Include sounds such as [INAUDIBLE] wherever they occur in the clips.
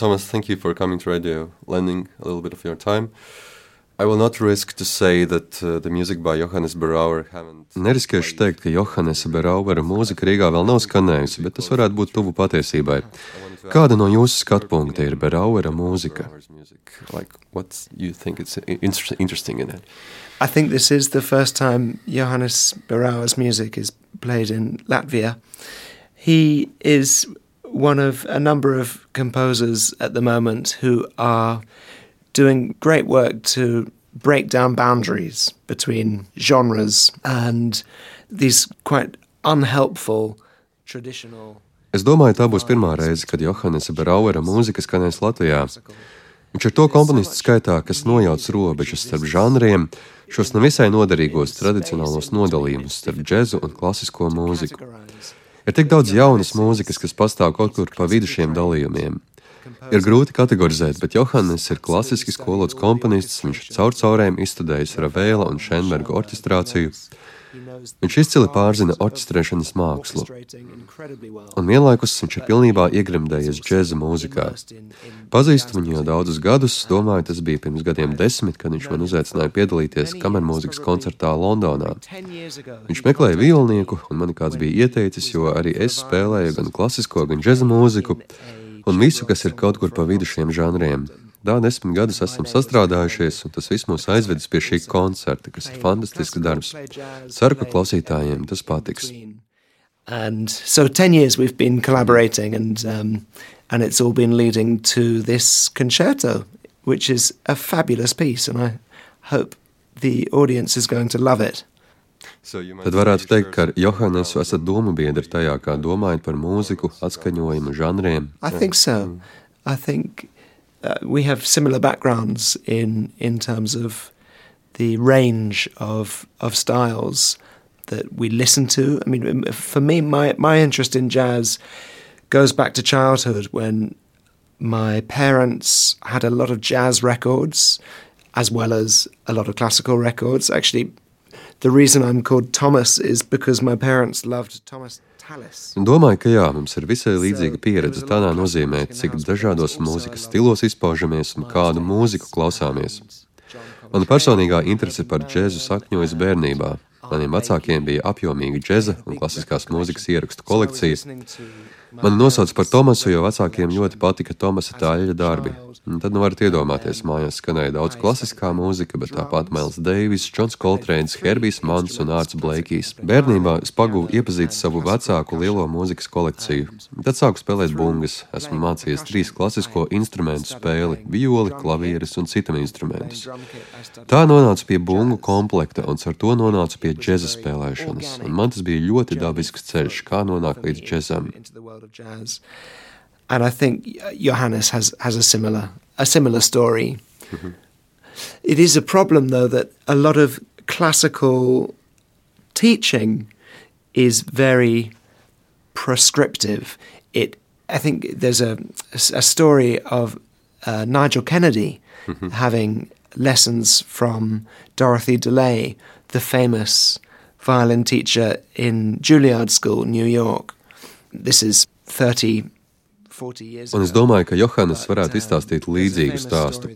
Thomas, thank you for coming to radio, lending a little bit of your time. I will not risk to say that uh, the music by Johannes Berauer haven't. Neriskēšu teikt, ka Johannesa Berauera mūzika Rīgā vēl nav skanējusi, bet tas varētu būt tuvu patiesībai. Kāda no jūsu skatu punkta ir Berauera mūzika? Like, what you think it's interesting in it? I think this is the first time Johannes Berauer's music is played in Latvia. He is one of a number of composers at the moment who are doing great work to break down boundaries between genres and these quite unhelpful traditional. Es domāju, tā būs pirmā reize, kad Johannesa Brauera mūzika skanēs Latvijā. Viņš ir to komponistu skaitā, kas nojauc robežas starp žanriem, šos nevisai noderīgos tradicionālos nodalījumus starp džēzu un klasisko mūziku. Ir tik daudz jaunas mūzikas, kas pastāv kaut kur pa vidu šiem dalījumiem. Ir grūti kategorizēt, bet Johannes ir klasiski skolots komponists. Viņš caur caurēm izstudējis Ravēla un Šenberga orķestrāciju. Viņš izcili pārzina orķestrēšanas mākslu, un vienlaikus viņš ir pilnībā iegrimdējies džēza mūzikā. Pazīstu viņu jau daudzus gadus, domāju, tas bija pirms gadiem desmit, kad viņš man uzaicināja piedalīties kamermūzikas koncertā Londonā. Viņš meklēja violnieku, un man kāds bija ieteicis, jo arī es spēlēju gan klasisko, gan džēza mūziku un visu, kas ir kaut kur pa vidu šiem žanriem. Tā desmit gadus esam sastrādājušies, un tas viss mūs aizvedis pie šī koncerta, kas ir fantastisks darbs. Ceru, ka klausītājiem tas patiks. And so 10 years we've been collaborating and, um, and it's all been leading to this concerto, which is a fabulous piece and I hope the audience is going to love it. Tad varētu teikt, ka ar Johannesu esat domu biedri tajā, kā domājat par mūziku, atskaņojumu, žanriem. I think so. I think uh, we have similar backgrounds in in terms of the range of of styles that we listen to. I mean, for me, my my interest in jazz goes back to childhood when my parents had a lot of jazz records as well as a lot of classical records. Actually, the reason I'm called Thomas is because my parents loved Thomas. Domāju, ka jā, mums ir visai līdzīga pieredze tādā nozīmē, cik dažādos mūzikas stilos izpaužamies un kādu mūziku klausāmies. Mana personīgā interese par džēzu sakņojas bērnībā. Maniem vecākiem bija apjomīga džēza un klasiskās mūzikas ierakstu kolekcija. Mani nosauca par Tomasu, jo vecākiem ļoti patika Tomasa Tāļa darbi. Un tad nu varat iedomāties, mājās skanēja daudz klasiskā mūzika, bet tāpat Mails Deivis, Džons Koltrēns, Herbijs Mans un Ārts Bleikijs. Bērnībā es pagūvu iepazīt savu vecāku lielo mūzikas kolekciju. Tad sāku spēlēt bungas. Esmu mācījies trīs klasisko instrumentu spēli - violi, klavieres un citam instrumentus. Tā nonācu pie bungu komplekta un ar to nonācu pie džeza spēlēšanas. Un man tas bija ļoti dabisks ceļš, kā nonākt līdz džezam. World of jazz. And I think Johannes has, has a similar a similar story. Mm-hmm. It is a problem though that a lot of classical teaching is very prescriptive. It I think there's a a story of uh, Nigel Kennedy mm-hmm. having lessons from Dorothy DeLay, the famous violin teacher in Juilliard School, New York. This is 30 Un es domāju, ka Johannes varētu izstāstīt līdzīgu stāstu.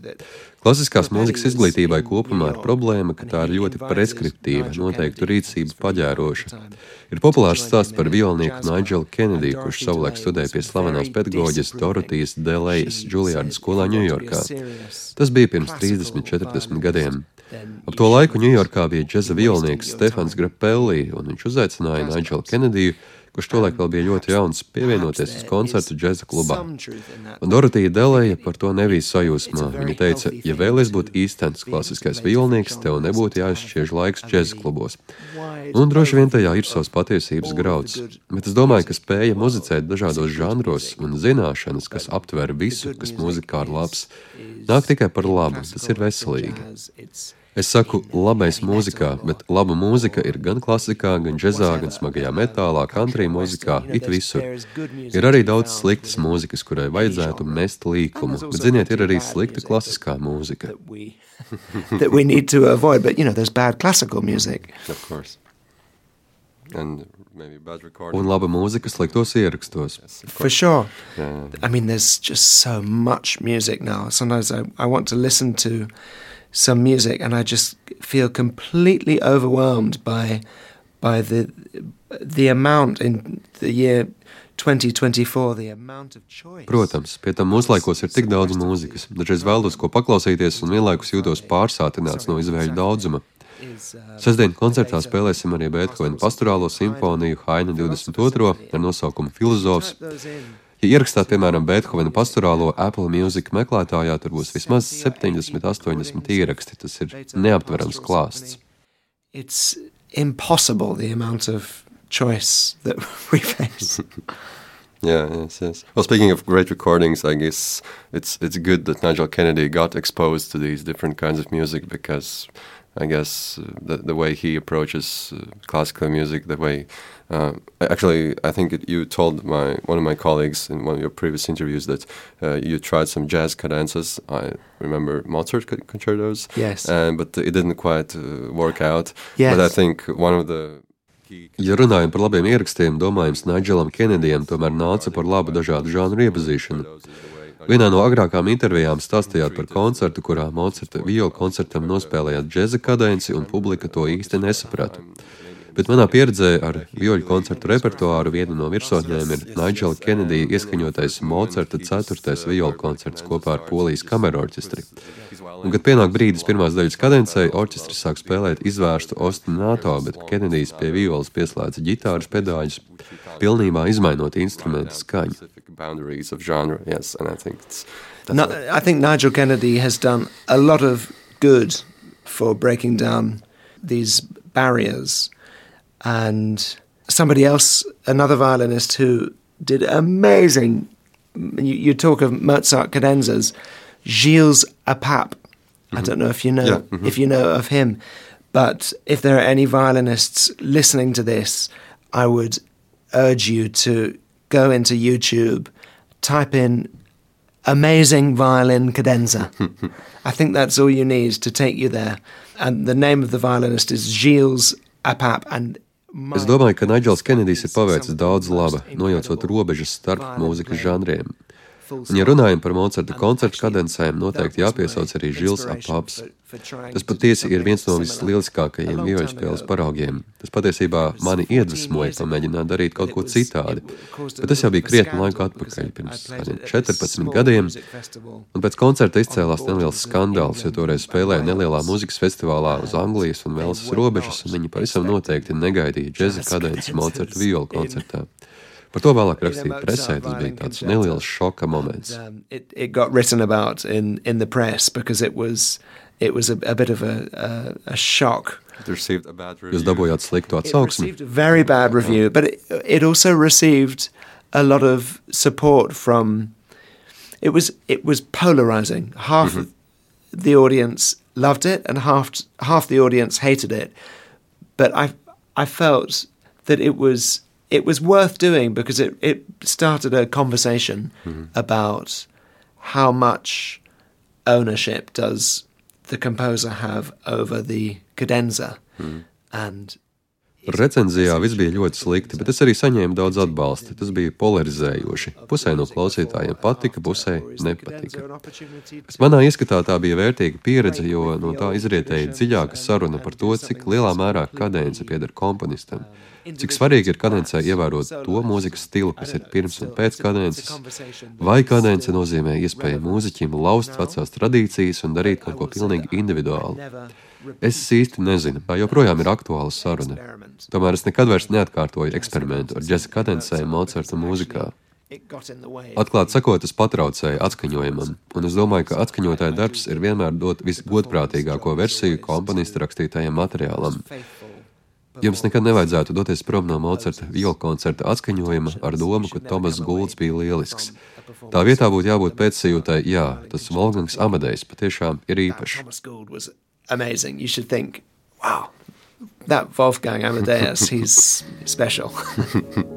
Klasiskās mūzikas izglītībai kopumā ir problēma, ka tā ir ļoti preskriptīva, noteiktu rīcību paģēroša. Ir populārs stāsts par violnieku Nigelu Kennedy, kurš savulaik studēja pie slavenās pedagoģijas Dorotijas Delejas Juilliarda skolā Ņujorkā. Tas bija pirms 30, 40 gadiem. Ap to laiku Ņujorkā bija džeza violnieks Stefans Grappelli, un viņš uzaicināja Nigelu Kennediju kurš tolaik vēl bija ļoti jauns, pievienoties uz koncertu džēza klubā. Un Dorotija Delēja par to nebija sajūsmā. Viņa teica, ja vēlies būt īstenis klasiskais vilnieks, tev nebūtu jāizšķiež laiks džēza klubos. Un droši vien tajā ir savs patiesības grauds. Bet es domāju, ka spēja muzicēt dažādos žanros un zināšanas, kas aptver visu, kas mūzikā ir labs, nāk tikai par labu. Tas ir veselīgi. Es saku, labais mūzikā, bet laba mūzika ir gan klasikā, gan džezā, gan smagajā metālā, country mūzikā, it visur. Ir arī daudz sliktas mūzikas, kurai vajadzētu mest līkumu, bet, ziniet, ir arī slikta klasiskā mūzika. that we [LAUGHS] need to avoid, but you know, there's bad classical music. Of course. Un laba mūzika sliktos ierakstos. For sure. Yeah. I mean, there's just so much music now. Sometimes I, I want to listen to some music and I just feel completely overwhelmed by by the the amount in the year 2024, the amount of choice. Protams, pie tam mūsdienās ir tik daudz mūzikas. Dažreiz vēlos ko paklausīties, un vienlaikus jūtos pārsātināts no izvēļu daudzuma. Sestdien koncertā spēlēsim arī Beethovena pastorālo simfoniju Haina 22. ar nosaukumu Filozofs. Ja ierakstāt, piemēram, Beethovena pastorālo Apple Music meklētājā, tur būs vismaz 70, 80 ieraksti. Tas ir neaptverams klāsts. It's impossible the amount of choice that [LAUGHS] we face. [LAUGHS] Yeah, yes, yes. Well, speaking of great recordings, I guess it's it's good that Nigel Kennedy got exposed to these different kinds of music because I guess uh, the the way he approaches uh, classical music, the way uh, actually I think it, you told my one of my colleagues in one of your previous interviews that uh, you tried some jazz cadences. I remember Mozart concertos. Yes, and, but it didn't quite uh, work out. Yes. but I think one of the Ja runājam par labiem ierakstiem, domājams, Nigēlam Kenedijam tomēr nāca par labu dažādu žānru iepazīšanu. Vienā no agrākām intervijām stāstījāt par koncertu, kurā Mocerta violu koncertam nospēlējāt džēza kadenci, un publika to īsti nesaprata. Bet manā pieredzē ar viļņu koncertu repertuāru viena no virsotņiem ir Nigela Kenedija ieskaņotais Mocerta 4. viļņu koncerts kopā ar Polijas kameru orķestri. Un, kad pienāk brīdis pirmās daļas kadencei, orķestris sāk spēlēt izvērstu ostinato, bet Kenedijs pie violas pieslēdza ģitāras pedāļus, pilnībā izmainot instrumentu skaņu. No, I think it's that's I think Nigel Kennedy has done a lot of good for breaking down these barriers and somebody else, another violinist who did amazing. You, you talk of Mozart cadenzas, Gilles Apap. Mm-hmm. I don't know if you know yeah, mm-hmm. if you know of him, but if there are any violinists listening to this, I would urge you to go into YouTube, type in amazing violin cadenza. [LAUGHS] I think that's all you need to take you there. And the name of the violinist is Gilles Apap, and Es domāju, ka Naģels Kenedijs ir paveicis daudz laba, nojaucot robežas starp mūzikas žanriem. Un, ja runājam par Mocarta koncertu kadencēm, noteikti jāpiesauc arī Žils Apaps. Tas patiesi ir viens no vislieliskākajiem vioļspēles paraugiem. Tas patiesībā mani iedvesmoja pamēģināt darīt kaut ko citādi. Bet tas jau bija krietni laiku atpakaļ, pirms 14 gadiem. Un pēc koncerta izcēlās neliels skandāls, jo toreiz spēlēja nelielā muzikas festivālā uz Anglijas un Velsas robežas, un viņi pavisam noteikti negaidīja džeza kadences Mocarta violu koncertā. Par to vēlāk rakstīja presē. Tas bija tāds neliels šoka moments. Um, it, it got written about in, in the press it was, a, a bit of a, a, a shock. Jūs dabūjāt sliktu atsauksmi. It received a very bad review, but it, it also received a lot of support from. It was it was polarizing. Half mm -hmm. the audience loved it, and half half the audience hated it. But I I felt that it was it was worth doing because it, it started a conversation mm-hmm. about how much ownership does the composer have over the cadenza mm-hmm. and Recenzijā viss bija ļoti slikti, bet es arī saņēmu daudz atbalsta. Tas bija polarizējoši. Pusē no klausītājiem patika, pusē nepatika. Manā ieskatā tā bija vērtīga pieredze, jo no tā izrietēja dziļāka saruna par to, cik lielā mērā kadence pieder komponistam. Cik svarīgi ir kadencē ievērot to mūzikas stilu, kas ir pirms un pēc kadences, vai kadence nozīmē iespēju mūziķim laust vecās tradīcijas un darīt kaut ko pilnīgi individuālu. Es īsti nezinu, tā joprojām ir aktuāla saruna. Tomēr es nekad vairs neatkārtoju eksperimentu ar džesa kadencēm Mocarta mūzikā. Atklāti sakot, tas patraucēja atskaņojumam, un es domāju, ka atskaņotāja darbs ir vienmēr dot visgodprātīgāko versiju komponista rakstītajam materiālam. Jums nekad nevajadzētu doties prom no Mocarta violu koncerta atskaņojuma ar domu, ka Tomas Gulds bija lielisks. Tā vietā būtu jābūt pēcsajūtai, jā, tas Volgangs Amadejs patiešām ir īpašs. Amazing. You should think, wow, that Wolfgang Amadeus, he's special. [LAUGHS]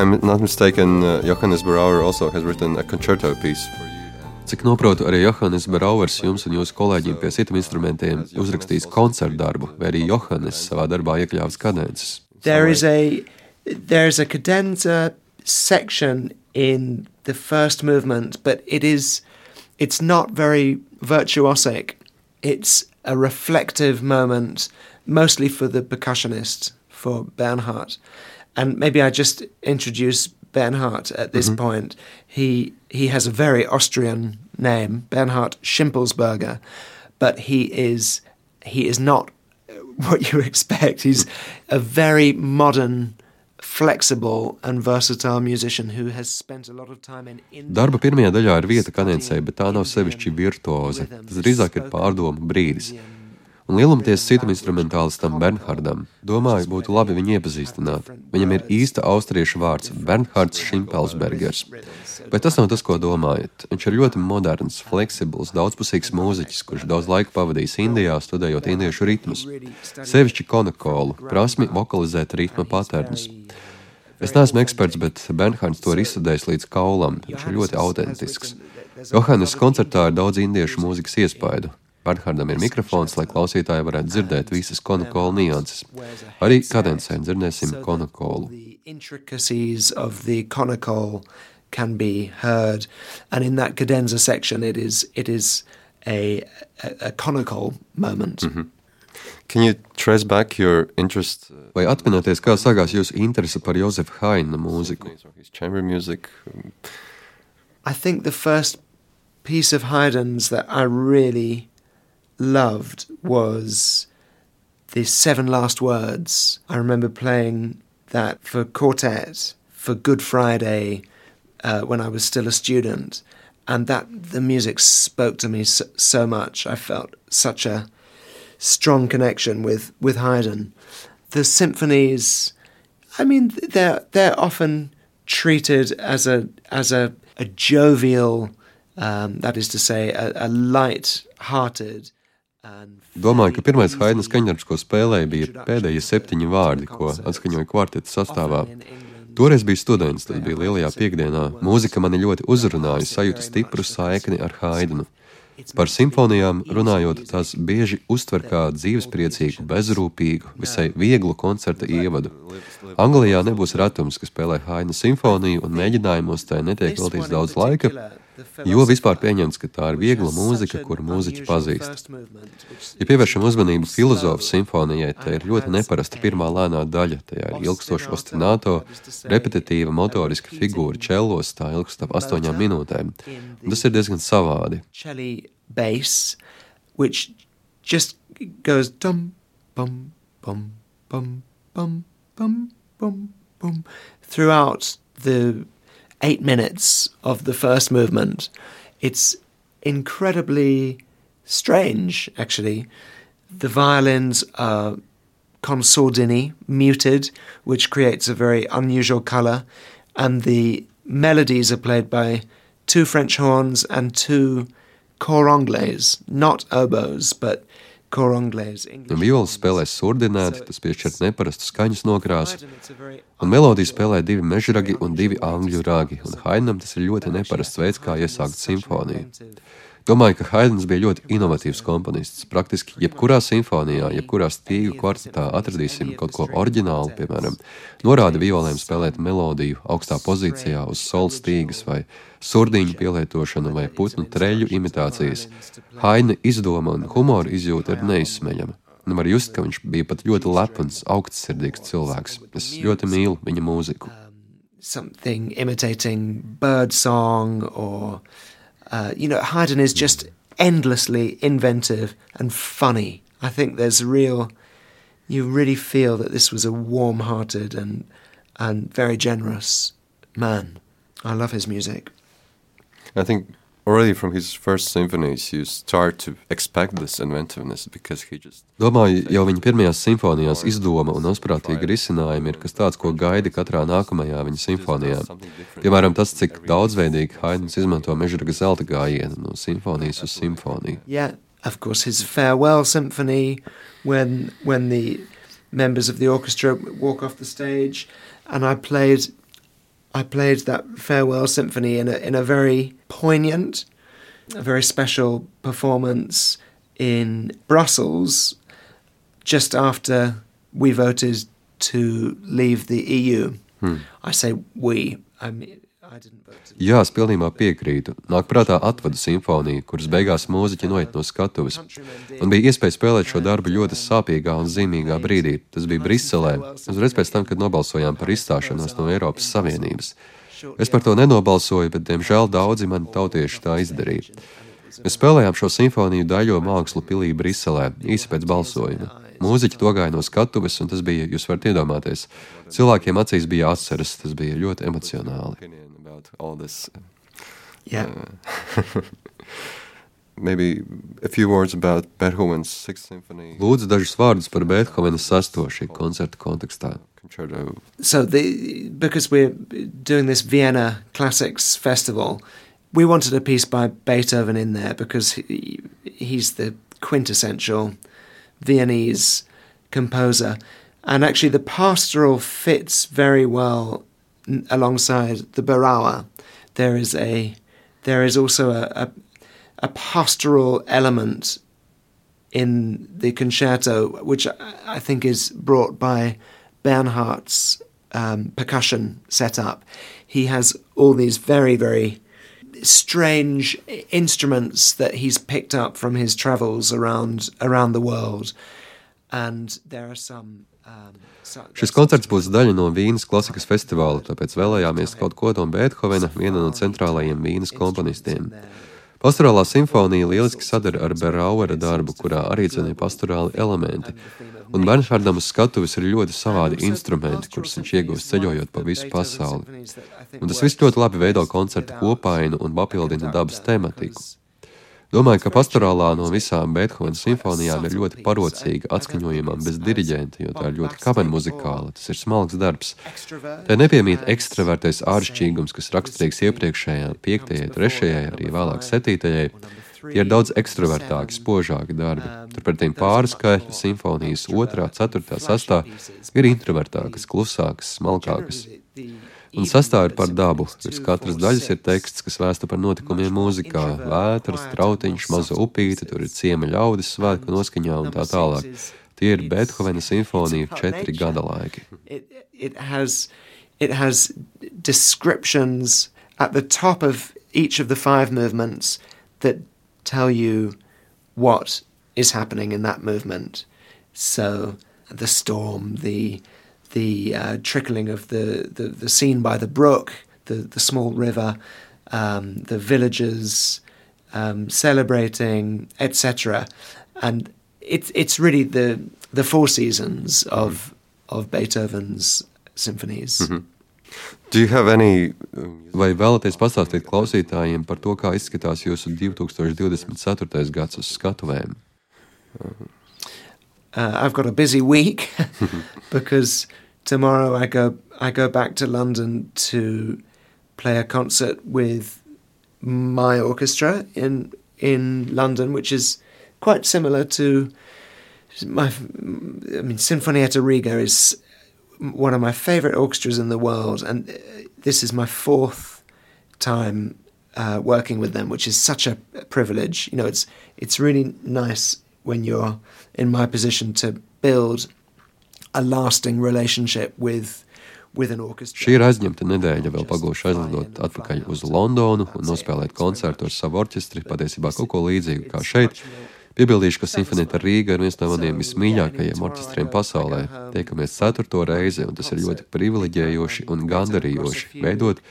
I'm not mistaken, uh, Johannes Brauer also has written a concerto piece for you. Cik noprotu, arī Johannes Brauers jums un jūsu kolēģiem pie citiem instrumentiem uzrakstījis koncertu darbu, vai arī Johannes savā darbā iekļāvis kadences. There is a there's a cadenza section in the first movement, but it is it's not very virtuosic. It's a reflective moment, mostly for the percussionist, for Bernhard. And maybe I just introduce Bernhard at this mm-hmm. point. He he has a very Austrian name, Bernhard Schimpelsberger, but he is he is not [LAUGHS] what you expect. He's a very modern flexible and versatile musician who has spent a lot of time in Darba pirmajā daļā ir vieta kadencei, bet tā nav sevišķi virtuoza. Tas drīzāk ir pārdomu brīdis. Un lielumties citam instrumentālistam Bernhardam, domāju, būtu labi viņu iepazīstināt. Viņam ir īsta austriešu vārds - Bernhards Šimpelsbergers. Bet tas nav tas, ko domājat. Viņš ir ļoti moderns, fleksibls, daudzpusīgs mūziķis, kurš daudz laika pavadījis Indijā, studējot indiešu ritmus. Sevišķi konakolu, prasmi vokalizēt ritma patērnus. Es neesmu eksperts, bet Bernhards to ir izstudējis līdz kaulam. Viņš ir ļoti autentisks. Johannes koncertā ir daudz indiešu mūzikas iespaidu. Bernhardam ir mikrofons, lai klausītāji varētu dzirdēt visas konakolu nianses. Arī kadencē dzirdēsim konakolu. Can be heard, and in that cadenza section, it is it is a a, a conical moment. Mm -hmm. Can you trace back your interest? Uh, Vai atminaties, kā sākās jūsu interese par Jozefu Haina mūziku? Chamber music. I think the first piece of Haydn's that I really loved was the Seven Last Words. I remember playing that for quartet for Good Friday uh, when I was still a student, and that the music spoke to me so, so, much. I felt such a strong connection with with Haydn. The symphonies, I mean, they're they're often treated as a as a, a jovial, um, that is to say, a, a light-hearted Domāju, ka pirmais Haidnas skaņdarbs, ko spēlēja, bija pēdējie septiņi vārdi, ko atskaņoja kvarteta sastāvā. Toreiz biju students, tas bija lielajā piekdienā. Mūzika mani ļoti uzrunāja, sajūta stipru saikni ar Haidnu. Par simfonijām runājot, tās bieži uztver kā dzīvespriecīgu, bezrūpīgu, visai vieglu koncerta ievadu. Anglijā nebūs ratums, kas spēlē Haidna simfoniju, un mēģinājumos tai netiek veltīts daudz laika, Jo vispār pieņemts, ka tā ir viegla mūzika, kuru mūziķi pazīst. Ja pievēršam uzmanību filozofu simfonijai, tā ir ļoti neparasta pirmā lēnā daļa. Tajā ir ilgstoša ostināto, repetitīva motoriska figūra čellos, tā ilgst ap astoņām minūtēm. Un tas ir diezgan savādi. Bass, which just goes dum, bum, bum, bum, bum, bum, bum, bum, throughout the eight minutes of the first movement. It's incredibly strange, actually. The violins are consordini, muted, which creates a very unusual color, and the melodies are played by two French horns and two cor anglais, not oboes, but Viola spēlē surdināti, tas piešķir neparastu skaņas nokrāsu, un melodiju spēlē divi mežragi un divi angļu ragi, un Hainam tas ir ļoti neparasts veids, kā iesākt simfoniju. Domāju, ka Haidens bija ļoti inovatīvs komponists. Praktiski jebkurā simfonijā, jebkurā stīgu kvartetā atradīsim kaut ko oriģinālu, piemēram, norāda violēm spēlēt melodiju augstā pozīcijā uz sola stīgas vai surdiņu pielietošanu vai putnu treļu imitācijas. Haidna izdoma un humora izjūta ir neizsmeļama. Un var just, ka viņš bija pat ļoti lepns, augstsirdīgs cilvēks. Es ļoti mīlu viņa mūziku. Something imitating bird song or Uh, you know, Haydn is just endlessly inventive and funny. I think there's real, you really feel that this was a warm hearted and, and very generous man. I love his music. I think already from his first symphonies you start to expect this inventiveness because he just Domāju, jau viņa pirmajās simfonijās izdoma un uzprātīga risinājumi ir kas tāds, ko gaidi katrā nākamajā viņa simfonijā. Piemēram, tas, cik daudzveidīgi Haidns izmanto mežraga zelta gājienu no simfonijas uz simfoniju. Yeah, of course, his farewell symphony when when the members of the orchestra walk off the stage and I played I played that farewell symphony in a, in a very poignant, a very special performance in Brussels just after we voted to leave the EU. Hmm. I say we. I mean, Jā, es pilnībā piekrītu. Nāk prātā atvadu simfonija, kuras beigās mūziķi noiet no skatuves. Man bija iespēja spēlēt šo darbu ļoti sāpīgā un zīmīgā brīdī. Tas bija Briselē, uzreiz pēc tam, kad nobalsojām par izstāšanos no Eiropas Savienības. Es par to nenobalsoju, bet, diemžēl, daudzi mani tautieši tā izdarīja. Mēs spēlējām šo simfoniju daļo mākslu pilī Briselē, īsi pēc balsojuma. Mūziķi to gāja no skatuves, un tas bija, jūs varat iedomāties, cilvēkiem acīs bija atceras, tas bija ļoti emocionāli. Yeah. Uh, [LAUGHS] maybe a few words about Beethoven's Sixth Symphony. Lūdzu dažus vārdus par Beethovena sesto šī koncerta kontekstā. So the because we're doing this Vienna Classics Festival, we wanted a piece by Beethoven in there because he, he's the quintessential Viennese composer. And actually, the pastoral fits very well alongside the Barawa. There is a there is also a, a, a pastoral element in the concerto, which I think is brought by Bernhardt's um, percussion setup. He has all these very, very strange instruments that he's picked up from his travels around around the world, and there are some. Um, Šis koncerts būs daļa no Vīnas klasikas festivāla, tāpēc vēlējāmies kaut ko no Beethovena, viena no centrālajiem Vīnas komponistiem. Pastorālā simfonija lieliski sadara ar Berauera darbu, kurā arī cenīja pastorāli elementi. Un Bernhardam uz skatuves ir ļoti savādi instrumenti, kurus viņš iegūst ceļojot pa visu pasauli. Un tas viss ļoti labi veido koncertu kopainu un papildina dabas tematiku. Domāju, ka pastorālā no visām Beethovena simfonijām ir ļoti parocīga, atskaņojamām bez diriģenta, jo tā ir ļoti kamera muzikāla. Tas ir smalks darbs. Tā nepiemīt ekstravertais āršķīgums, kas raksturīgs iepriekšējām, piektajai, trešajai, arī vēlāk septītajai. Tie ir daudz ekstravertāki, spožāki darbi. Turpretī pāris skaitļu simfonijas otrā, ceturtā, sastā ir introvertākas, klusākas, smalkākas. Un sastāv ir par dabu. Pēc katras daļas ir teksts, kas vēsta par notikumiem mūzikā - vētras, trautiņš, maza upīte, tur ir ciema ļaudis svētku noskaņā un tā tālāk. Tie ir Beethovena simfonija četri gada laiki. It, it has, it has descriptions at the top of each of the five movements that tell you what is happening in that movement. So the storm, the the uh, trickling of the, the, the, scene by the brook, the, the small river, um, the villagers um, celebrating, etc. And it's it's really the the four seasons of of Beethoven's symphonies. Mm -hmm. Do you have any... Vai vēlaties pastāstīt klausītājiem par to, kā izskatās jūsu 2024. gads uz skatuvēm? Uh, I've got a busy week [LAUGHS] because tomorrow I go I go back to London to play a concert with my orchestra in in London, which is quite similar to my. I mean, Sinfonietta Riga is one of my favourite orchestras in the world, and this is my fourth time uh, working with them, which is such a privilege. You know, it's it's really nice when you're in my position to build a lasting relationship with Šī ir aizņemta nedēļa, vēl pagūšu aizlidot atpakaļ uz Londonu un nospēlēt koncertu ar savu orķestri, patiesībā kaut ko līdzīgu kā šeit. Piebildīšu, ka Simfonēta Rīga ir viens no maniem vismīļākajiem orķestriem pasaulē. Tiekamies ceturto reizi, un tas ir ļoti privileģējoši un gandarījoši veidot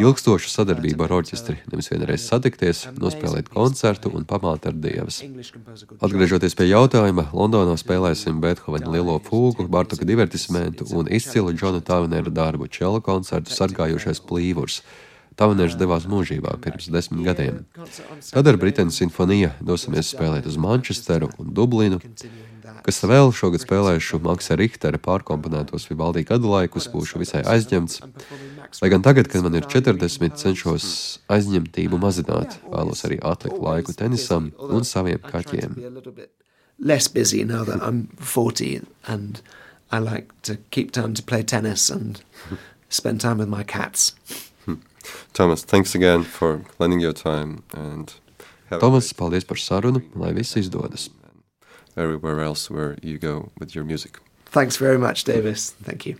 ilgstošu sadarbību ar orķestri, nevis vienreiz satikties, nospēlēt koncertu un pamāt ar dievas. Atgriežoties pie jautājuma, Londonā spēlēsim Beethovena lielo fūgu, Bartoka divertismentu un izcilu Džona Tavinēra darbu čela koncertu sargājošais plīvurs. Tavanērs devās mūžībā pirms desmit gadiem. Tad ar Briteņu simfoniju dosimies spēlēt uz Manchesteru un Dublinu, kas vēl šogad spēlēšu Maksa Richtera pārkomponētos Vivaldi gadu laikus, būšu visai aizņemts. Lai gan tagad, kad man ir 40, cenšos aizņemtību mazināt, vēlos arī atlikt laiku tenisam un saviem kaķiem. Less busy now that I'm 40 and I like to keep time to play tennis and spend time with my cats. Hmm. Thomas, thanks again for lending your time and Tomas, paldies par sarunu, lai viss izdodas. Everywhere else where you go with your music. Thanks very much, Davis. Thank you.